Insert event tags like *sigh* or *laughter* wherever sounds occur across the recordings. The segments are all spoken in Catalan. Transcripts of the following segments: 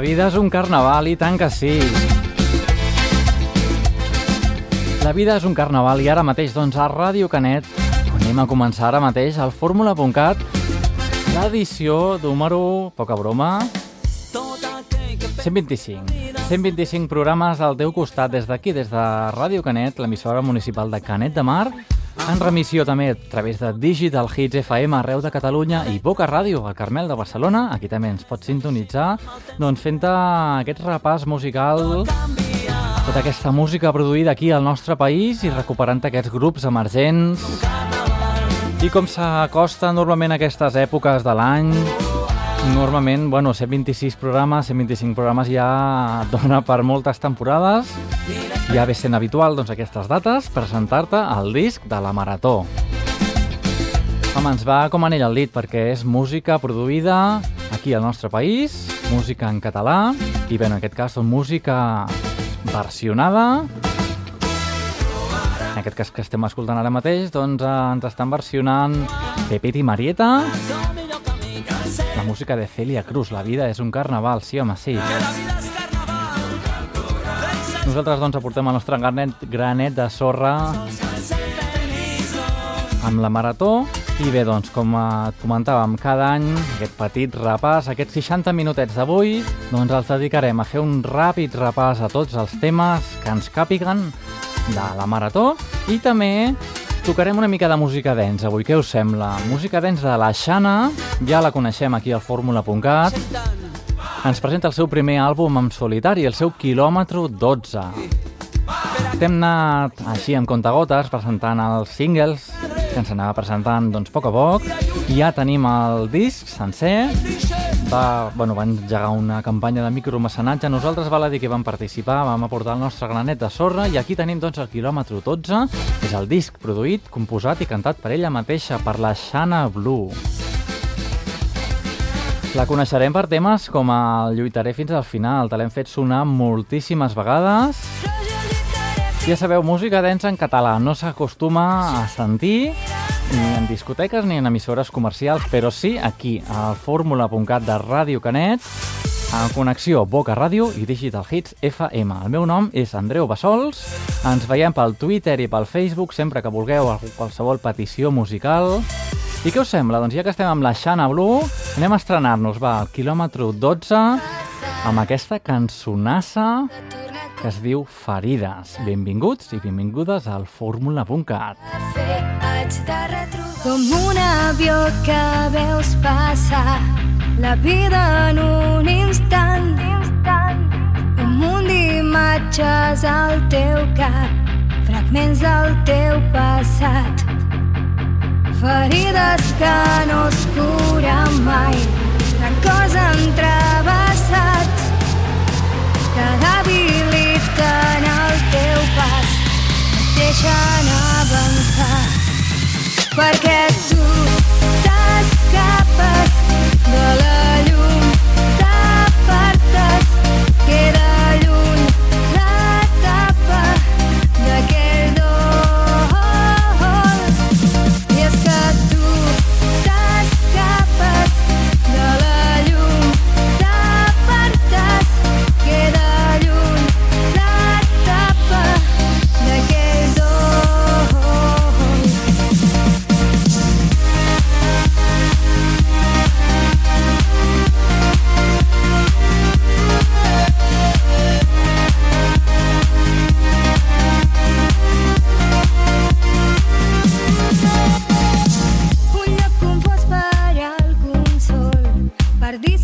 La vida és un carnaval i tant que sí. La vida és un carnaval i ara mateix doncs a Ràdio Canet anem a començar ara mateix al fórmula.cat l'edició número, poca broma, 125. 125 programes al teu costat des d'aquí, des de Ràdio Canet, l'emissora municipal de Canet de Mar, en remissió també a través de Digital Hits FM arreu de Catalunya i Boca Ràdio al Carmel de Barcelona. Aquí també ens pots sintonitzar doncs fent aquest repàs musical tota aquesta música produïda aquí al nostre país i recuperant aquests grups emergents. I com s'acosta normalment aquestes èpoques de l'any, Normalment, bueno, 126 programes, 125 programes ja *laughs* dona per moltes temporades. Ja ve sent habitual, doncs, aquestes dates, presentar-te al disc de la Marató. Home, ens va com anell al dit, perquè és música produïda aquí al nostre país, música en català, i bé, en aquest cas, doncs, música versionada. En aquest cas que estem escoltant ara mateix, doncs eh, ens estan versionant Pepit i Marieta, la música de Celia Cruz, La vida és un carnaval, sí home, sí. Nosaltres doncs aportem el nostre granet, granet de sorra amb la Marató i bé, doncs, com et comentàvem, cada any aquest petit repàs, aquests 60 minutets d'avui, doncs els dedicarem a fer un ràpid repàs a tots els temes que ens càpiguen de la Marató i també Tocarem una mica de música dents avui, què us sembla? Música dents de la Xana, ja la coneixem aquí al fórmula.cat. Ens presenta el seu primer àlbum en solitari, el seu quilòmetre 12. Hem anat així amb contagotes presentant els singles que ens anava presentant doncs, a poc a poc i ja tenim el disc sencer va, bueno, van engegar una campanya de micromecenatge. Nosaltres val a dir que vam participar, vam aportar el nostre granet de sorra i aquí tenim doncs, el quilòmetre 12. És el disc produït, composat i cantat per ella mateixa, per la Xana Blue. La coneixerem per temes com el Lluitaré fins al final, te l'hem fet sonar moltíssimes vegades. Ja sabeu, música densa en català no s'acostuma a sentir ni en discoteques ni en emissores comercials, però sí aquí, al fórmula.cat de Ràdio Canet, en connexió Boca Ràdio i Digital Hits FM. El meu nom és Andreu Bassols, ens veiem pel Twitter i pel Facebook sempre que vulgueu qualsevol petició musical. I què us sembla? Doncs ja que estem amb la Xana Blue, anem a estrenar-nos, va, al quilòmetre 12, amb aquesta cançonassa que es diu Ferides. Benvinguts i benvingudes al fórmula.cat. Com un avió que veus passar la vida en un instant, instant. un munt d'imatges al teu cap, fragments del teu passat. Ferides que no es curen mai, de cos entrevessats, que debiliten el teu pas, et deixen avançar. Perquè tu t'escapes de la llum,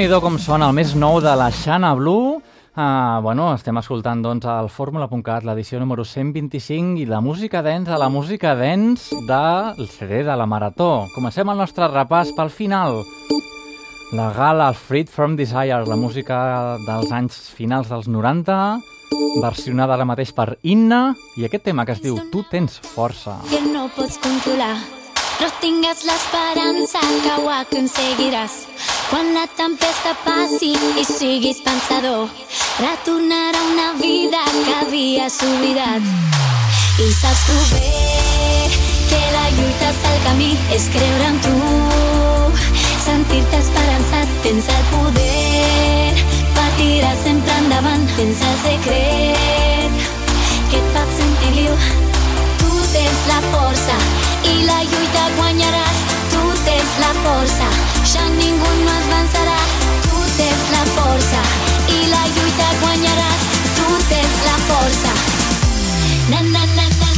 Déu-n'hi-do com sona el més nou de la Xana Blue. Uh, bueno, estem escoltant doncs el Fórmula.cat, l'edició número 125 i la música dance a la música dance del CD de la Marató. Comencem el nostre repàs pel final. La gala Freed from Desire, la música dels anys finals dels 90, versionada ara mateix per Inna, i aquest tema que es diu Tu tens força. que no pots controlar. No tingues l'esperança que ho aconseguiràs. Quan la tempesta passi i siguis pensador, retornarà una vida que havies oblidat. I saps tu bé que la lluita és el camí, és creure en tu, sentir-te esperançat, tens el poder, patiràs sempre endavant, tens el secret que et fa sentir viu. Tu tens la força la lluita guanyaràs. Tu tens la força, ja ningú no et vencerà. Tu tens la força i la lluita guanyaràs. Tu tens la força. Na na na na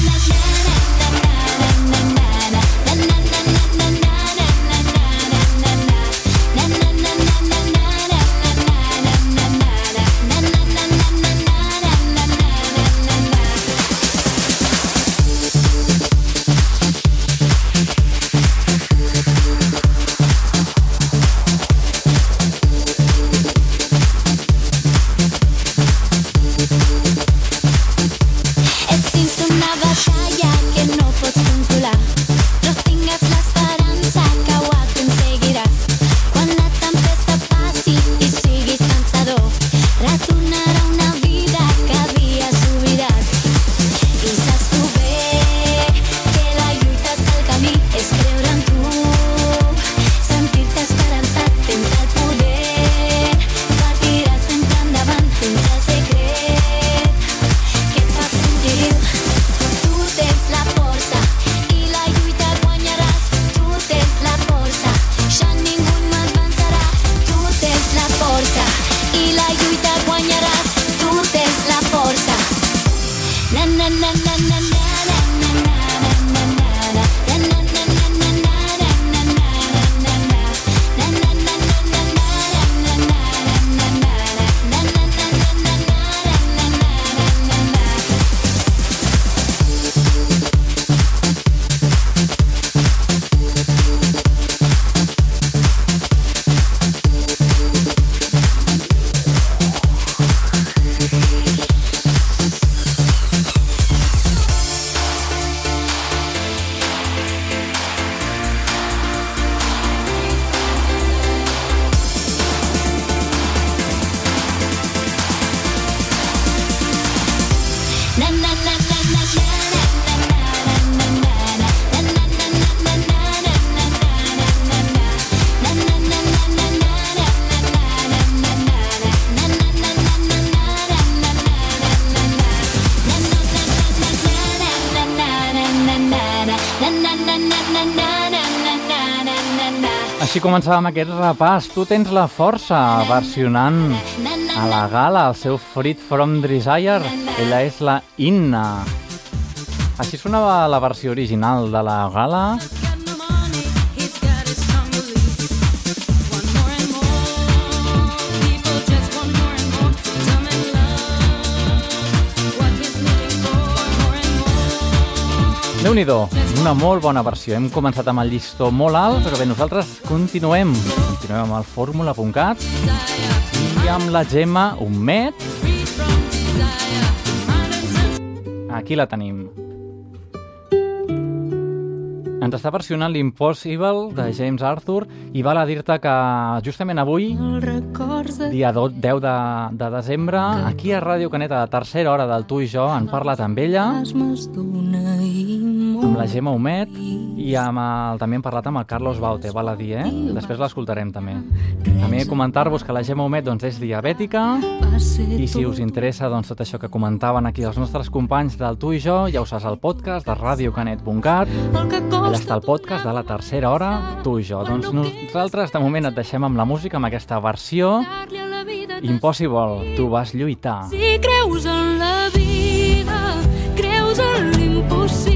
començàvem aquest repàs. Tu tens la força versionant a la gala el seu Freed from Desire. Ella és la Inna. Així sonava la versió original de la gala. Déu nhi una molt bona versió. Hem començat amb el llistó molt alt, però bé, nosaltres continuem. Continuem amb el fórmula.cat i amb la Gemma Humet. Aquí la tenim. Ens està versionant l'Impossible de James Arthur i val a dir-te que justament avui, dia do- 10 de, de desembre, aquí a Ràdio Canet, a tercera hora del Tu i jo, han parlat amb ella, amb la Gemma Humet i amb el, també hem parlat amb el Carlos Baute, val a dir, eh? Després l'escoltarem també. També comentar-vos que la Gemma Humet doncs, és diabètica i si us interessa doncs, tot això que comentaven aquí els nostres companys del Tu i jo, ja ho saps al podcast de radiocanet.cat el Allà està el podcast de la tercera hora, tu i jo. Doncs nosaltres de moment et deixem amb la música, amb aquesta versió Impossible, tu vas lluitar. Si creus en la vida, creus en l'impossible,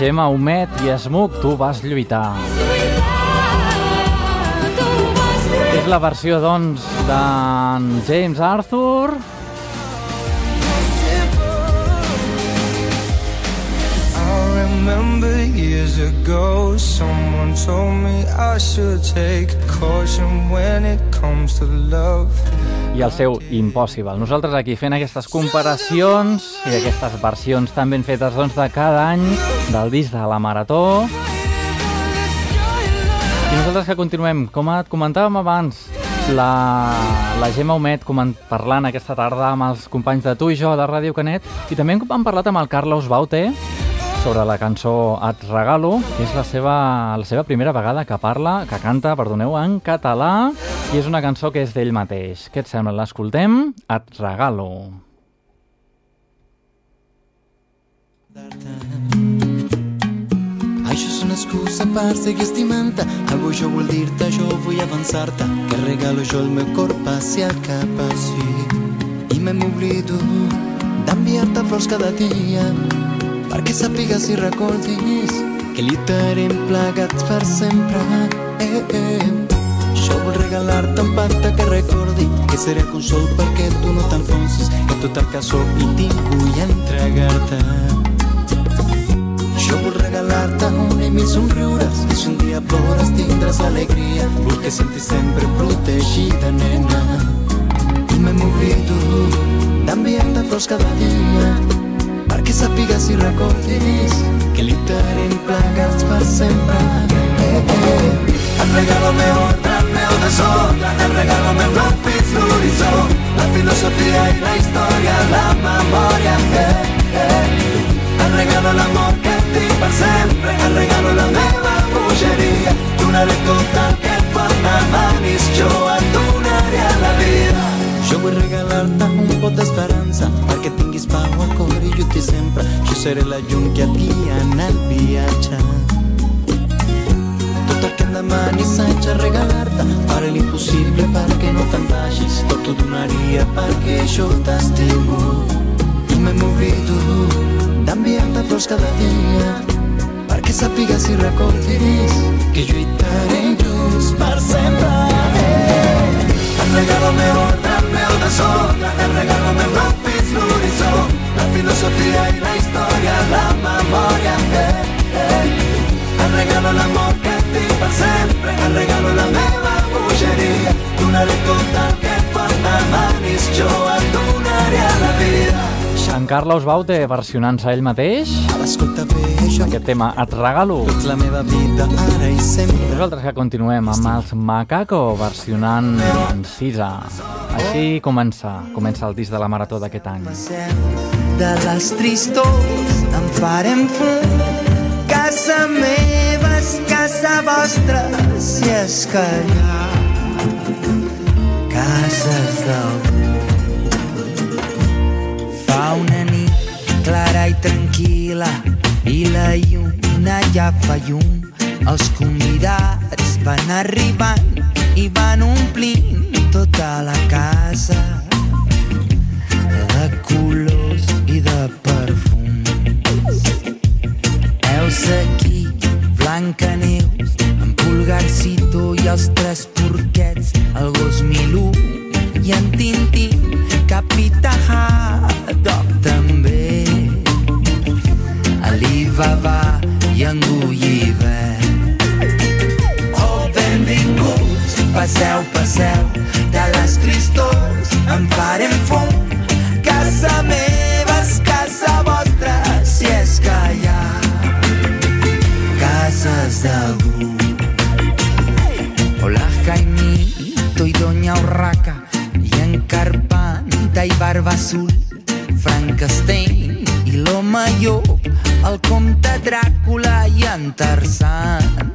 Gemma Humet i Smook, tu vas lluitar. És la versió, doncs, d'en James Arthur. Years ago, someone told me I should take caution when it comes to love. I el seu Impossible. Nosaltres aquí fent aquestes comparacions i aquestes versions tan ben fetes doncs, de cada any del disc de la Marató. I nosaltres que continuem, com et comentàvem abans, la, la Gemma coment, parlant aquesta tarda amb els companys de Tu i jo de Ràdio Canet i també hem parlat amb el Carlos Baute sobre la cançó Et regalo, que és la seva, la seva primera vegada que parla, que canta, perdoneu, en català, i és una cançó que és d'ell mateix. Què et sembla? L'escoltem? Et regalo. Això és una excusa per seguir estimant-te Avui jo vull dir-te, jo vull avançar-te Que regalo jo el meu cor passi a cap així I me m'oblido d'enviar-te flors cada dia perquè sàpigues i recordis que lluitarem plegats per sempre. Eh, eh. Jo vull regalar-te un pacte que recordi que seré consol perquè tu no t'enfonsis que tot el que sóc i tinc vull entregar-te. Jo vull regalar-te un i mil somriures i si un dia plores tindràs alegria vull que sentis sempre protegida, nena. I me m'oblido d'enviar-te flors cada dia perquè sàpigues i recordis que lluitarem plegats per sempre. Eh, eh. Et regalo meu ordre, meu desordre, el regalo meu no fins l'horitzó, la filosofia i la història, la memòria, eh, eh. El regalo l'amor que et tinc per sempre, el regalo la meva bogeria, donaré tot el que et pot Jo vull regalar-te un pot d'esperança perquè tinguis pau al cor i lluitis sempre. Jo seré la llum que et guia en el viatge. Tot el que em demanis haig de regalar-te. Faré l'impossible perquè no te'n vagis. Tot t'ho donaria perquè jo t'estimo. I me m'oblido d'enviar-te flors cada dia perquè sàpigues i recordis que lluitarem junts per sempre. Eh. El regalo meu ordre, el meu desordre, el regalo meu no fins l'horitzó, la filosofia i la història, la memòria, eh, eh. El regalo l'amor que et tinc per sempre, el regalo la meva bogeria, donaré tot el que et pot demanis, jo et En Carlos Baute versionant-se ell mateix aquest tema Et regalo. ets la meva vida ara i sempre. Nosaltres que continuem amb els Macaco versionant en Sisa. Així comença, comença el disc de la marató d'aquest any. De les tristors en farem fum. Casa meva és casa vostra, si és que hi ha cases d'algú. Clara i tranquil·la i la lluna ja fa llum. Els convidats van arribant i van omplint tota la casa de colors i de perfums. Heus aquí, Blanca Neus, en Pulgarcito i els tres porquets, el gos Milú i en Tintín, Haddock Alibaba i en Gulliver. Oh, benvinguts, passeu, passeu, de les tristors en farem fum. Casa meva és casa vostra, si és que hi ha cases d'algú. Hola, Jaimito i Doña Urraca, i en Carpanta i Barba Azul, Frankenstein l'home llop, el comte Dràcula i en Tarzan,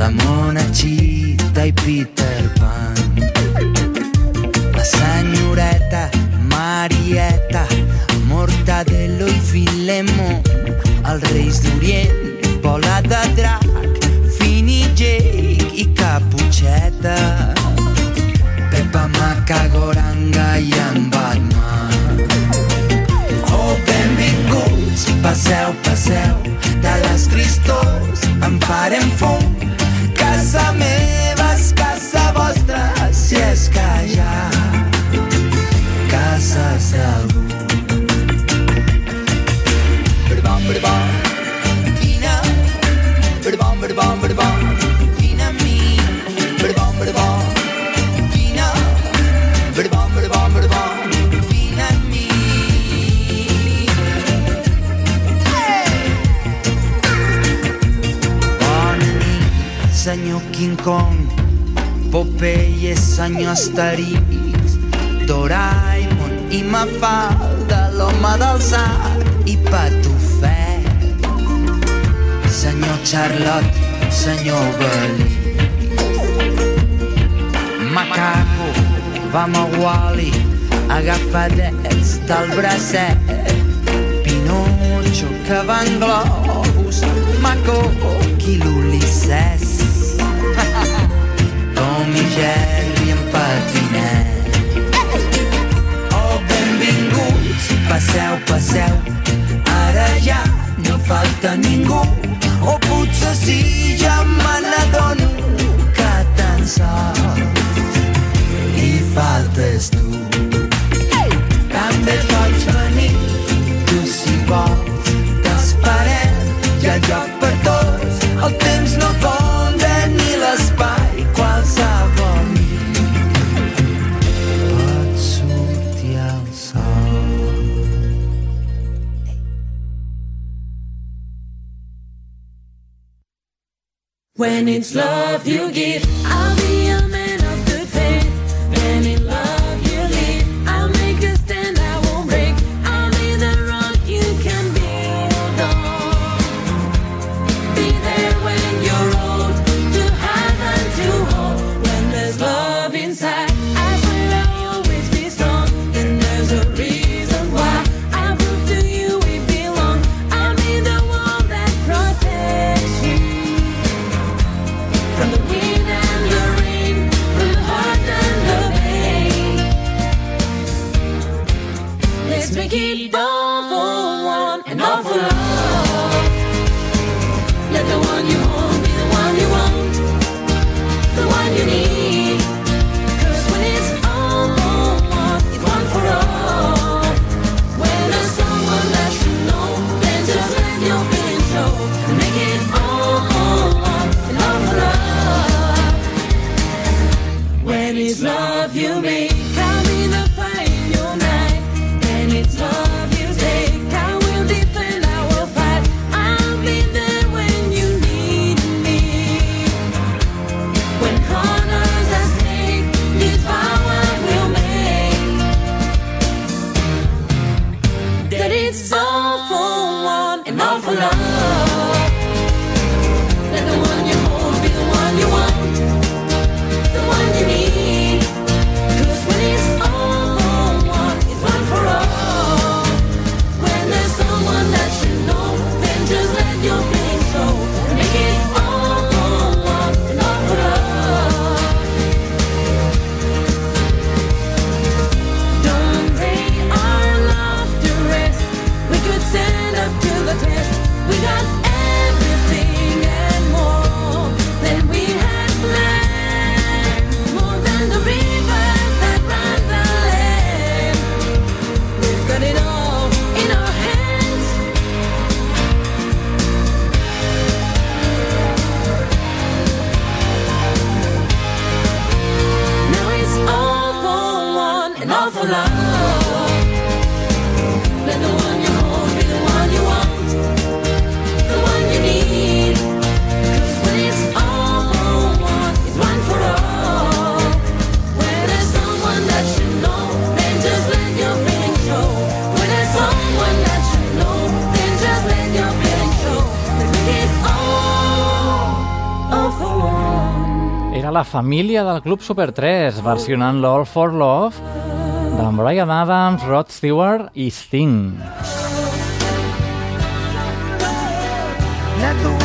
la mona Chita i Peter Pan, la senyoreta Marieta, Mortadelo i Filemón, els reis d'Orient, bola de drac, Fini Jake i Caputxeta, Pepa Macagoranga i Batman. Passeu, passeu, de les tristors en farem fum. Casa meva senyor King Kong, Popeye, senyor Asterix, Doraemon i Mafalda, l'home del sac i Patufet. Senyor Charlotte, senyor Belí. Macaco, vam a Wally, agafadets del bracet. Pinocho, que va en globus, Maco, qui l'Ulisses. I Jerry en patinet. Oh, benvinguts, passeu, passeu, ara ja no falta ningú. O potser sí, ja me n'adono que tan sols hi faltes tu. També pots venir, tu si vols, When it's love you give, I'll be família del Club Super 3, versionant l'All for Love d'en Brian Adams, Rod Stewart i Sting. Let the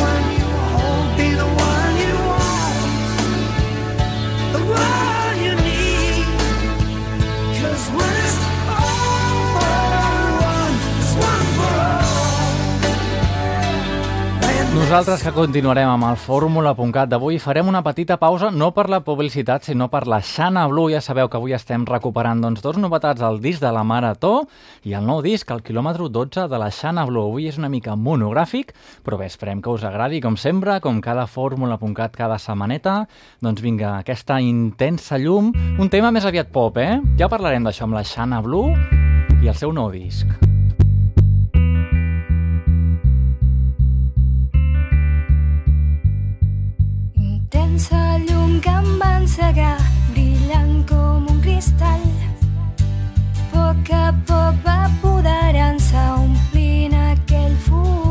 Nosaltres que continuarem amb el fórmula.cat d'avui farem una petita pausa no per la publicitat sinó per la Xana Blue. Ja sabeu que avui estem recuperant doncs, dos novetats, el disc de la Marató i el nou disc, el quilòmetre 12 de la Xana Blue. Avui és una mica monogràfic, però bé, esperem que us agradi com sempre, com cada fórmula.cat cada setmaneta. Doncs vinga, aquesta intensa llum, un tema més aviat pop, eh? Ja parlarem d'això amb la Xana Blue i el seu nou disc. intensa llum que em va encegar, brillant com un cristall. A poc a poc va apoderant-se, omplint aquell fum.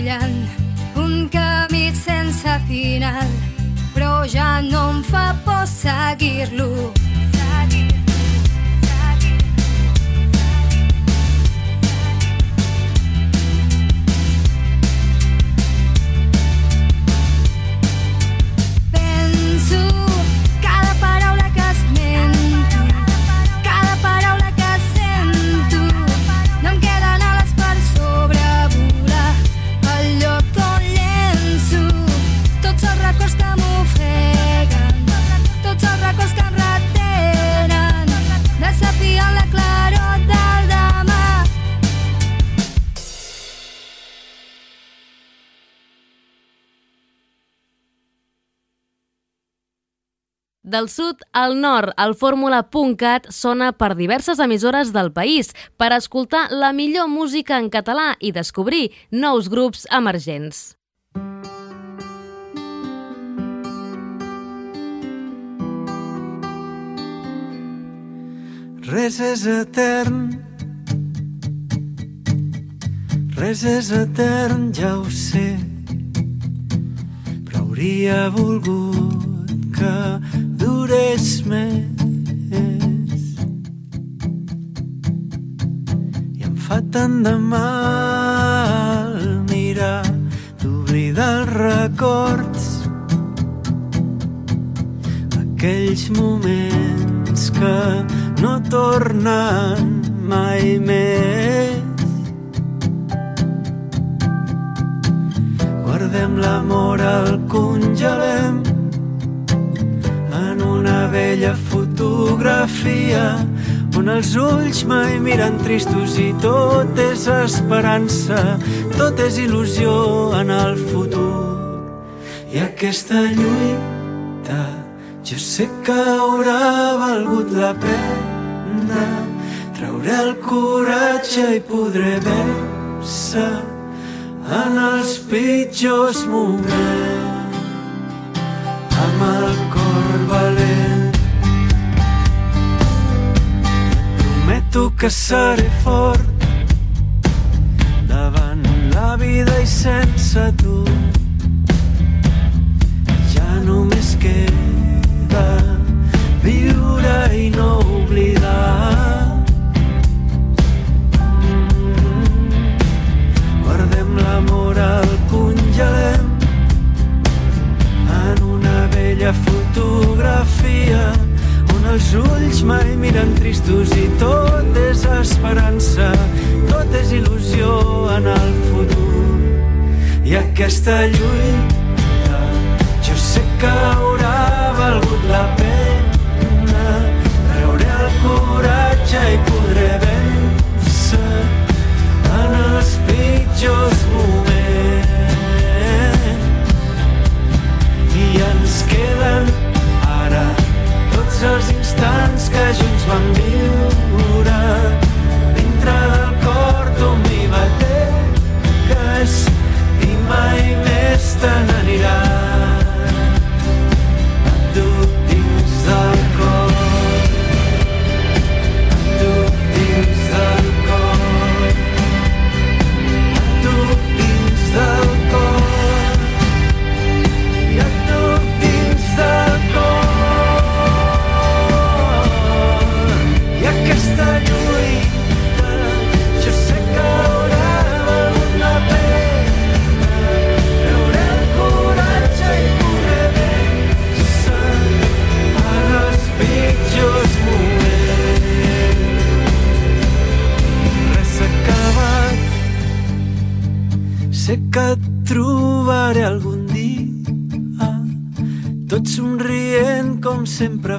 Brillant, un camí sense final, però ja no em fa por seguir-lo. Del sud al nord, el fórmula.cat sona per diverses emissores del país per escoltar la millor música en català i descobrir nous grups emergents. Res és etern. Res és etern, ja ho sé. Però hauria volgut que durés més. I em fa tant de mal mirar d'oblidar els records aquells moments que no tornen mai més. Guardem l'amor, el congelem vella fotografia on els ulls mai miren tristos i tot és esperança, tot és il·lusió en el futur. I aquesta lluita jo sé que haurà valgut la pena trauré el coratge i podré vèncer en els pitjors moments prometo que seré fort davant la vida i sense tu ja només queda viure i no oblidar. Guardem l'amor, el congelem en una vella fotografia els ulls mai miren tristos i tot és esperança, tot és il·lusió en el futur. I aquesta lluita jo sé que haurà valgut la pena treure el coratge i podré vèncer en els pitjors moments i ens queden tots els instants que junts vam viure. Dintre del cor tu m'hi bategues i mai més te n'aniràs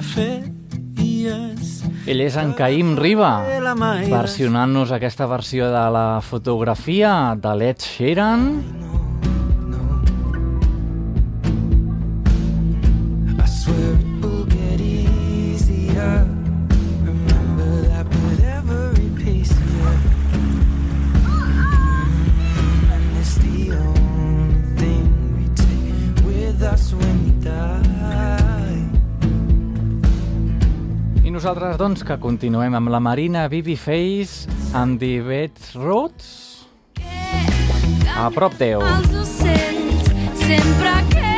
sempre feies. Ell és en Caïm Riba, versionant-nos aquesta versió de la fotografia de l'Ed Sheeran. Doncs, que continuem amb la Marina Babyface amb The Beds Roads a prop teu. Els ocells sempre aquests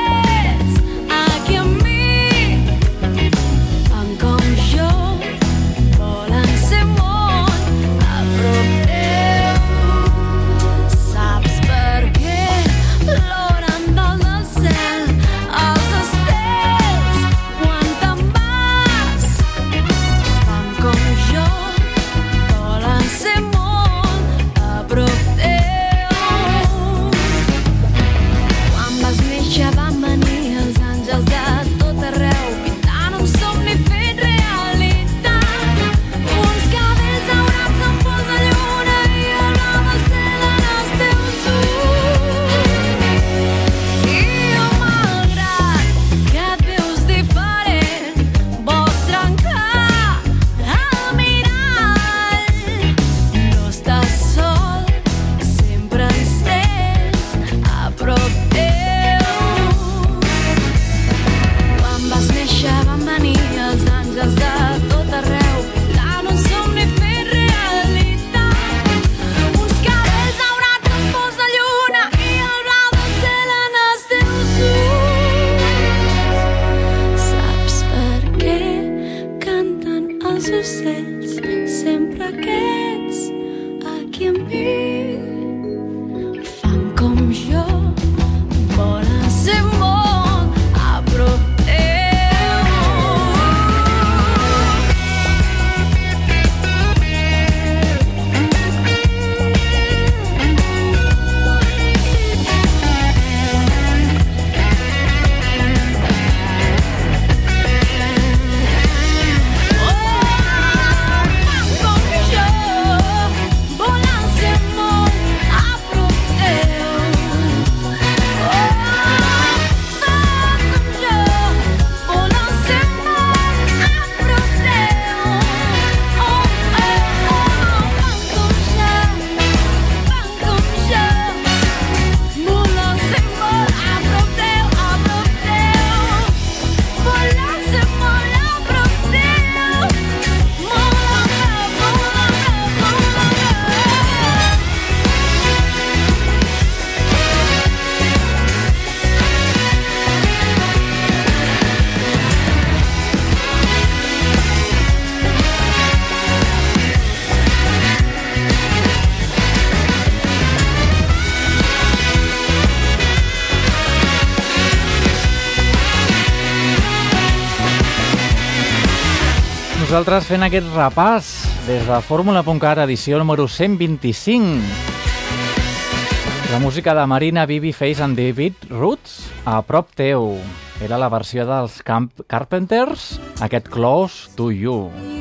Nosaltres fent aquest repàs des de Fórmula.cat, edició número 125. La música de Marina Babyface and David Roots a prop teu. Era la versió dels Camp Carpenters, aquest Close to You.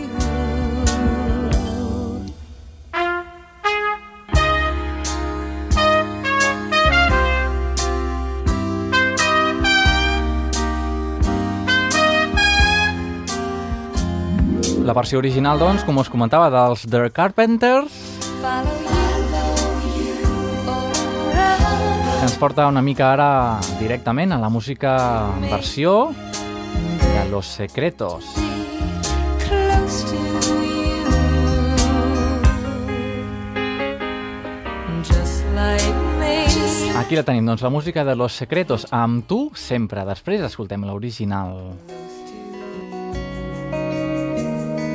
La versió original, doncs, com us comentava, dels The Carpenters, ens porta una mica ara directament a la música en versió de Los Secretos. Aquí la tenim, doncs, la música de Los Secretos, amb tu sempre. Després escoltem l'original.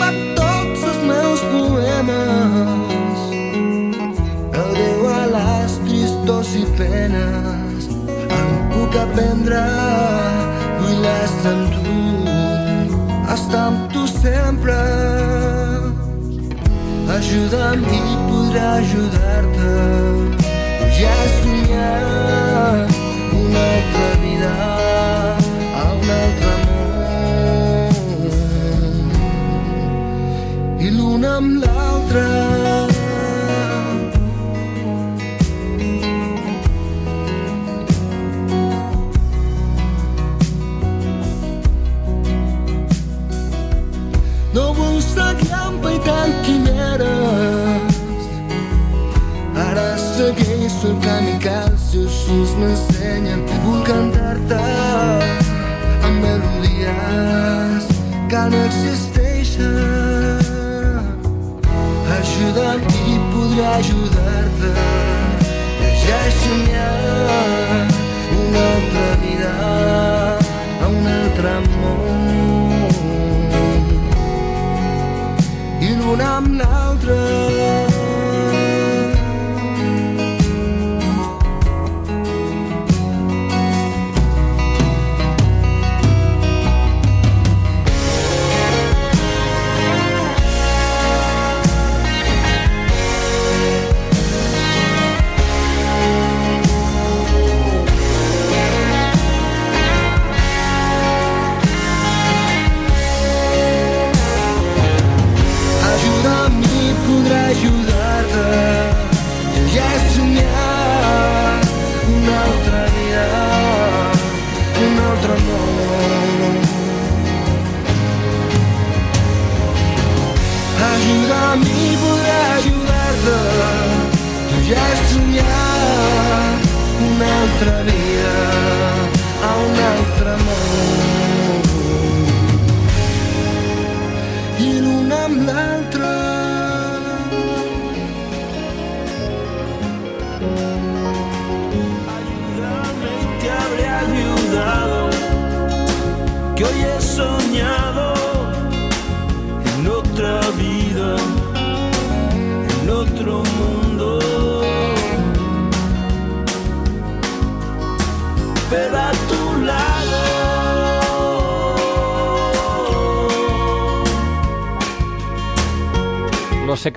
ocupa tots els meus poemes. Adéu a les tristors i penes, en puc aprendre, vull estar tu, estar amb tu sempre. Ajuda'm i podré ajudar-te. Ja he un altre amb l'altra. No vull ser trampa i tant quimeres. Ara segueixo el camí que els seus ulls m'ensenyen. Vull cantar-te amb melodies que no existeixen. Ajudar-te. Ja he somiat una altra vida a un altre món i l'una amb l'altra.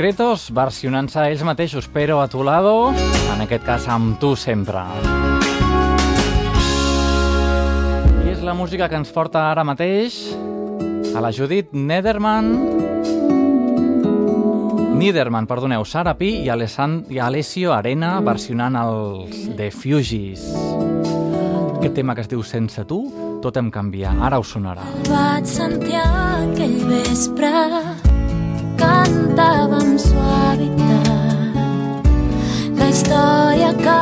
Secretos versionant-se ells mateixos, però a tu lado, en aquest cas amb tu sempre. I és la música que ens porta ara mateix a la Judit Nederman... Niederman, perdoneu, Sara Pi i, Alessan, i Alessio Arena versionant els The Fugees. Aquest tema que es diu Sense tu, tot em canvia. Ara us sonarà. Vaig sentir aquell vespre cantava amb suavitat. La història que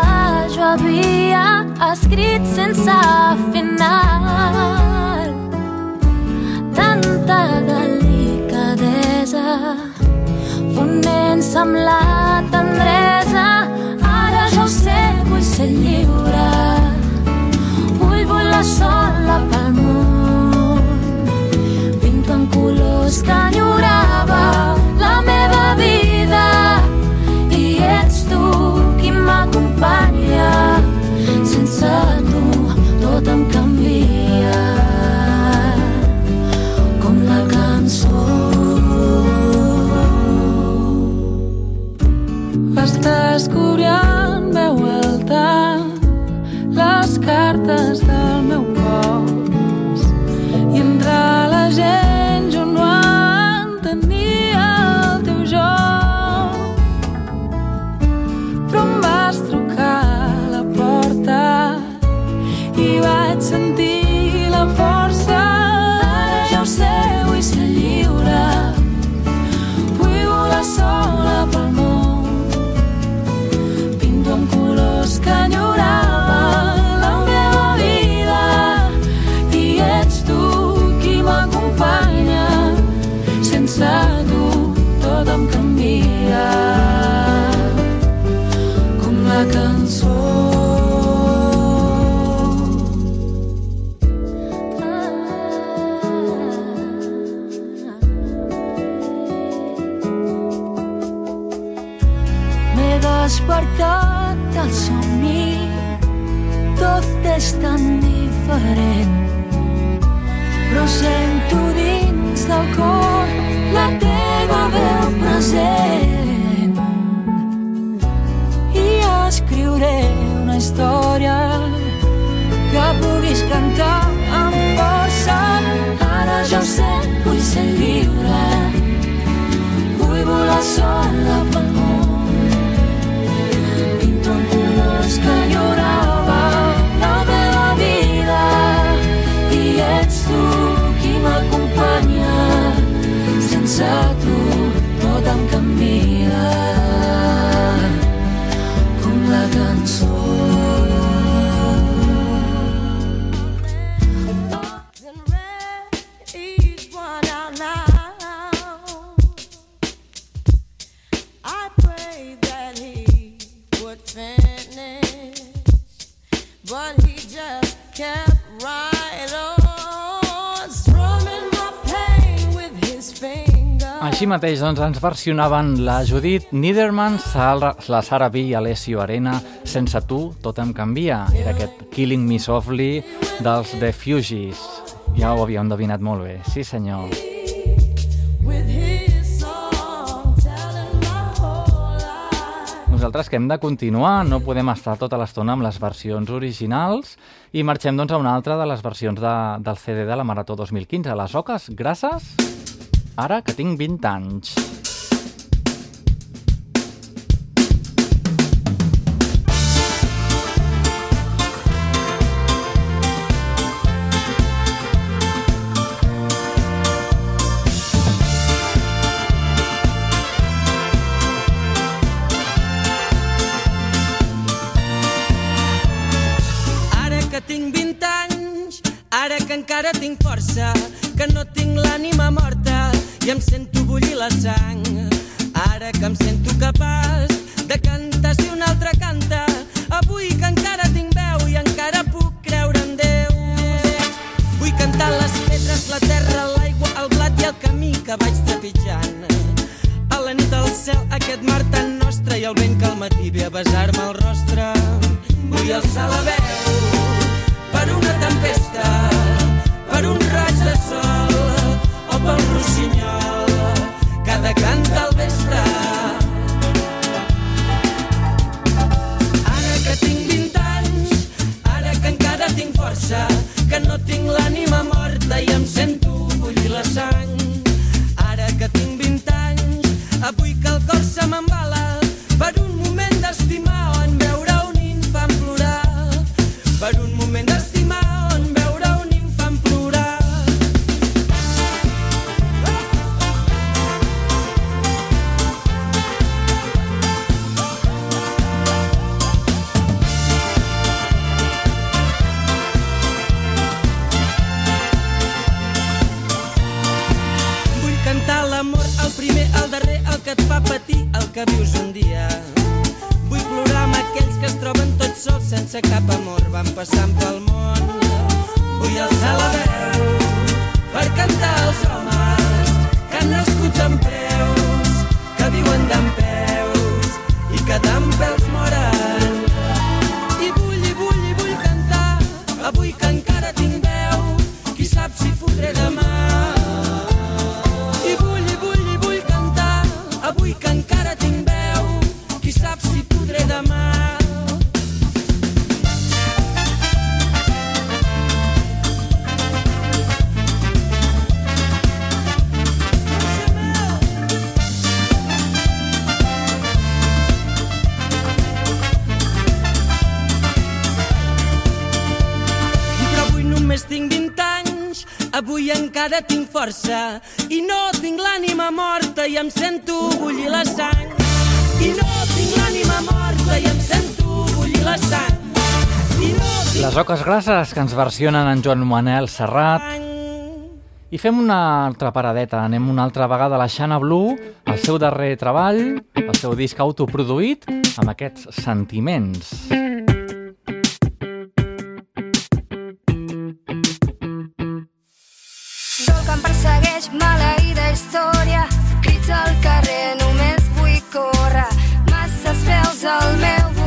jo havia escrit sense final mateix doncs, ens versionaven la Judit Niederman, la Sara B i Alessio Arena, Sense tu, tot em canvia. Era aquest Killing Me Softly dels The Fugees. Ja ho havíem endevinat molt bé. Sí, senyor. Nosaltres que hem de continuar, no podem estar tota l'estona amb les versions originals i marxem doncs a una altra de les versions de, del CD de la Marató 2015. Les oques grasses, ara Ara que tinc 20 anys, tinc força, que no tinc l'ànima morta i em sento bullir la sang. Ara que em sento capaç de cantar si un altre canta, avui que encara tinc veu i encara puc creure en Déu. Vull cantar les pedres, la terra, l'aigua, el blat i el camí que vaig trepitjant. A la nit al cel, aquest mar tan nostre i el vent que al matí ve a besar-me el rostre. Vull alçar la veu per una tempesta, per un raig de sol o pel rossinyol cantar al vespre. Tinc qui sap si podré demà. Avui encara tinc força i no tinc l'ànima morta i em sento bullir la sang. I no tinc l'ànima morta i em sento bullir la sang. No tinc Les oques grasses que ens versionen en Joan Manel Serrat. I fem una altra paradeta, anem una altra vegada a la Xana Blue, el seu darrer treball, el seu disc autoproduït, amb aquests sentiments. Sol persegueix, maleïda història. Crits al carrer, només vull córrer. Masses veus al meu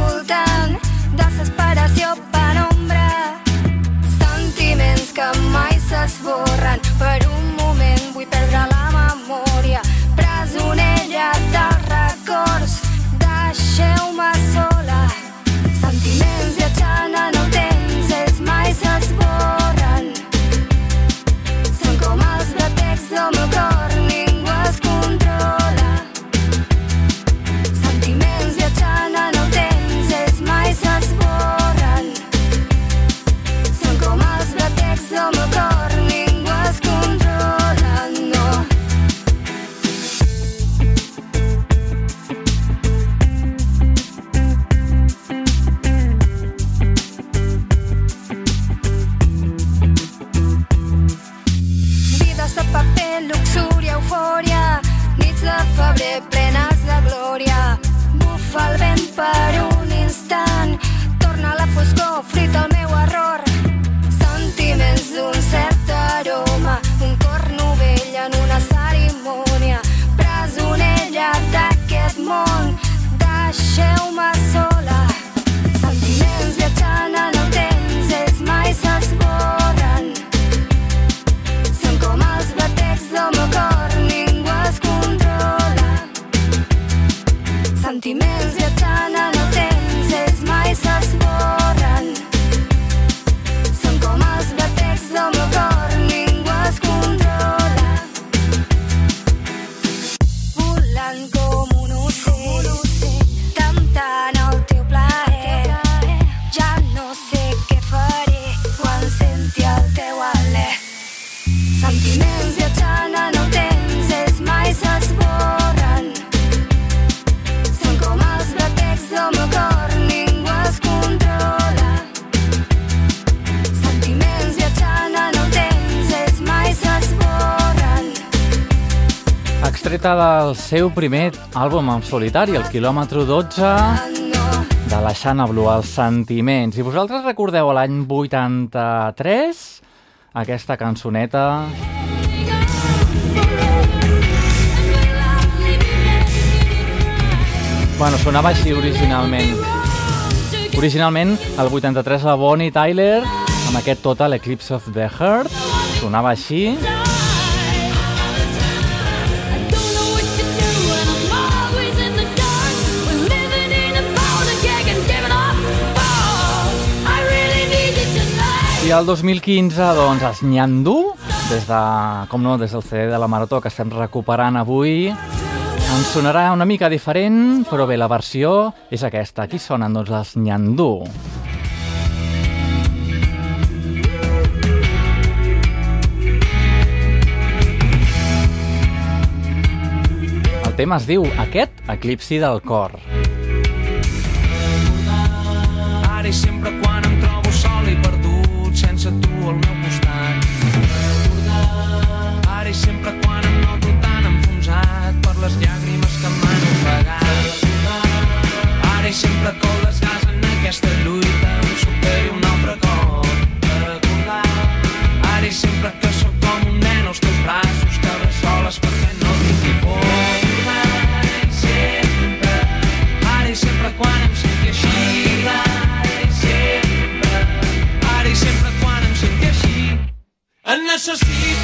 el seu primer àlbum en solitari, el quilòmetre 12 de la Xana Blu, els sentiments. I vosaltres recordeu l'any 83 aquesta cançoneta... Bueno, sonava així originalment. Originalment, el 83, la Bonnie Tyler, amb aquest Total Eclipse of the Heart, sonava així... I el 2015, doncs, es Nyandú, des de, com no, des del CD de la Marató que estem recuperant avui, ens sonarà una mica diferent, però bé, la versió és aquesta. Aquí sonen, doncs, els Nyandú. El tema es diu Aquest eclipsi del cor. Ara sempre necesito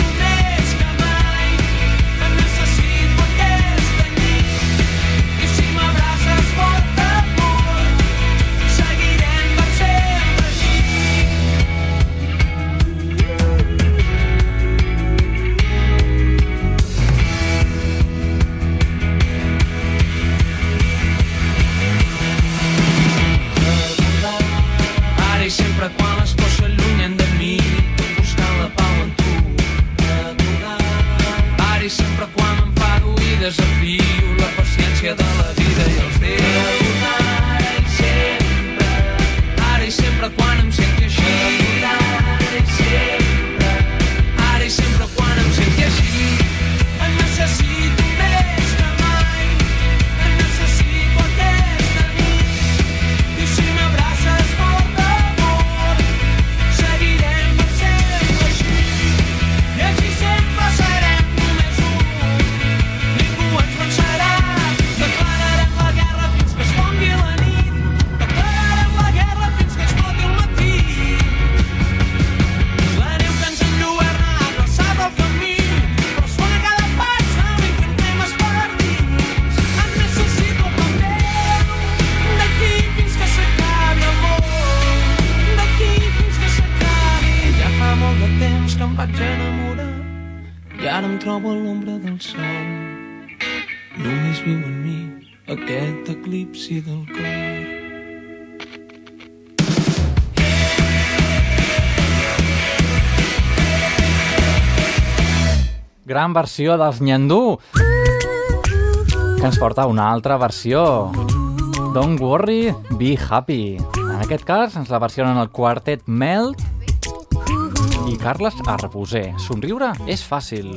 gran versió dels Nyandú, que ens porta una altra versió. Don't worry, be happy. En aquest cas ens la versionen el quartet Melt i Carles Arboser. Somriure és fàcil.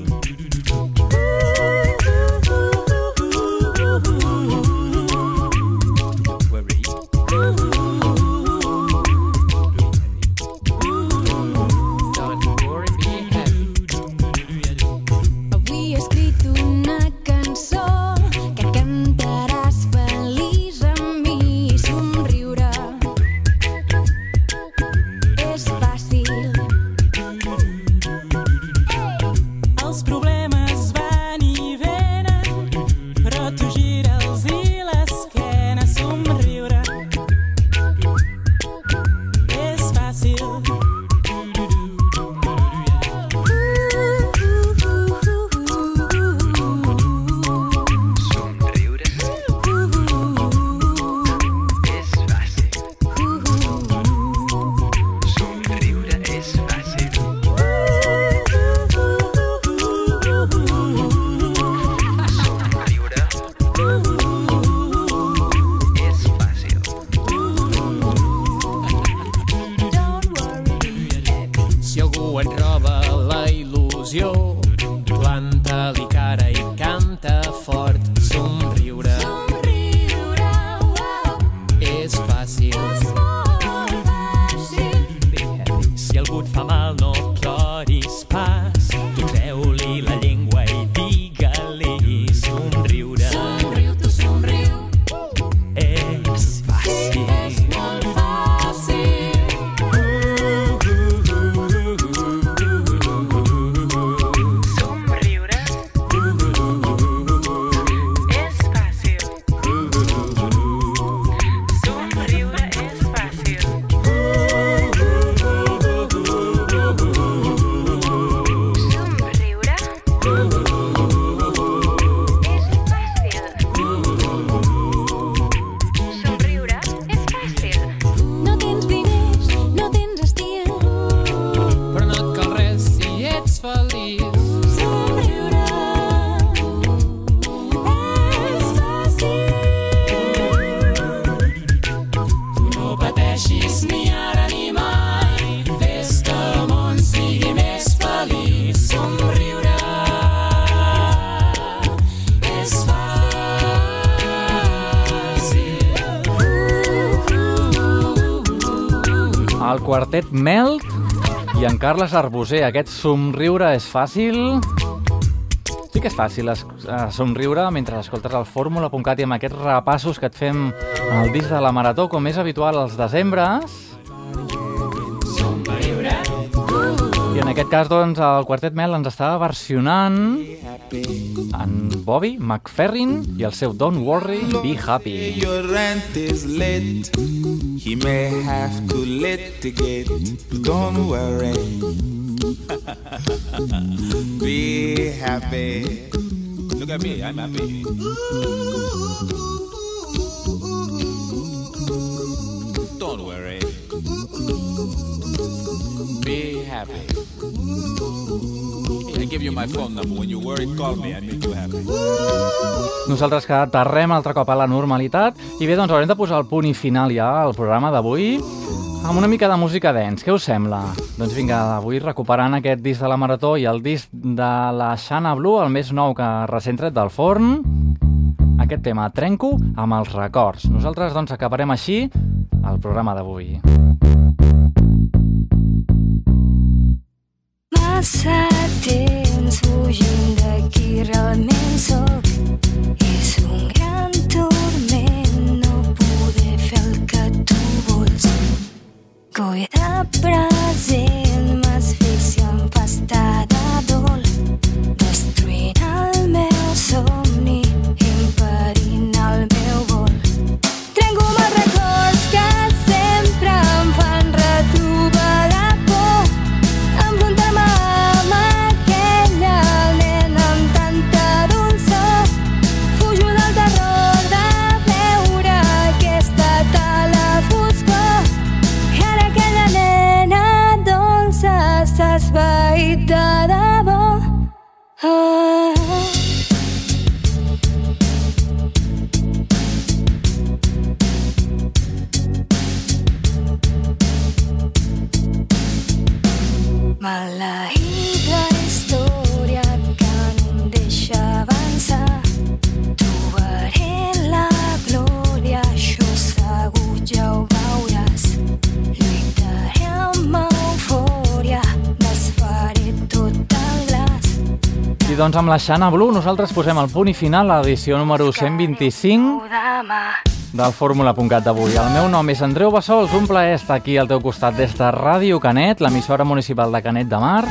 Quartet Melt i en Carles Arboser. Aquest somriure és fàcil? Sí que és fàcil es, eh, somriure mentre escoltes el fórmula.cat i amb aquests repassos que et fem al disc de la Marató, com és habitual als decembres. I en aquest cas, doncs, el Quartet Mel ens estava versionant en Bobby McFerrin i el seu Don't Worry, Be Happy. Your rent is late. He may have to litigate. Don't worry. *laughs* Be happy. Look at me, I'm happy. Don't worry. Be happy. Give you my phone number. When you worry, call me. I make you happy. Nosaltres que aterrem altre cop a la normalitat i bé, doncs haurem de posar el punt i final ja al programa d'avui amb una mica de música dance. Què us sembla? Doncs vinga, avui recuperant aquest disc de la Marató i el disc de la Xana Blue, el més nou que recent tret del forn, aquest tema trenco amb els records. Nosaltres doncs acabarem així el programa d'avui. Massa passar. Doncs, amb la Xana Blue, nosaltres posem el punt i final a l'edició número 125 del Fórmula.cat d'avui. El meu nom és Andreu Bassols, un plaer estar aquí al teu costat des de Ràdio Canet, l'emissora municipal de Canet de Mar,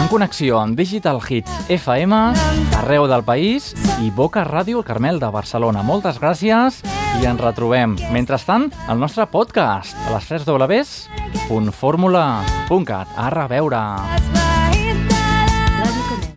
en connexió amb Digital Hits FM, arreu del país, i Boca Ràdio, el Carmel de Barcelona. Moltes gràcies i ens retrobem. Mentrestant, el nostre podcast a les 3 www.formula.cat. A reveure.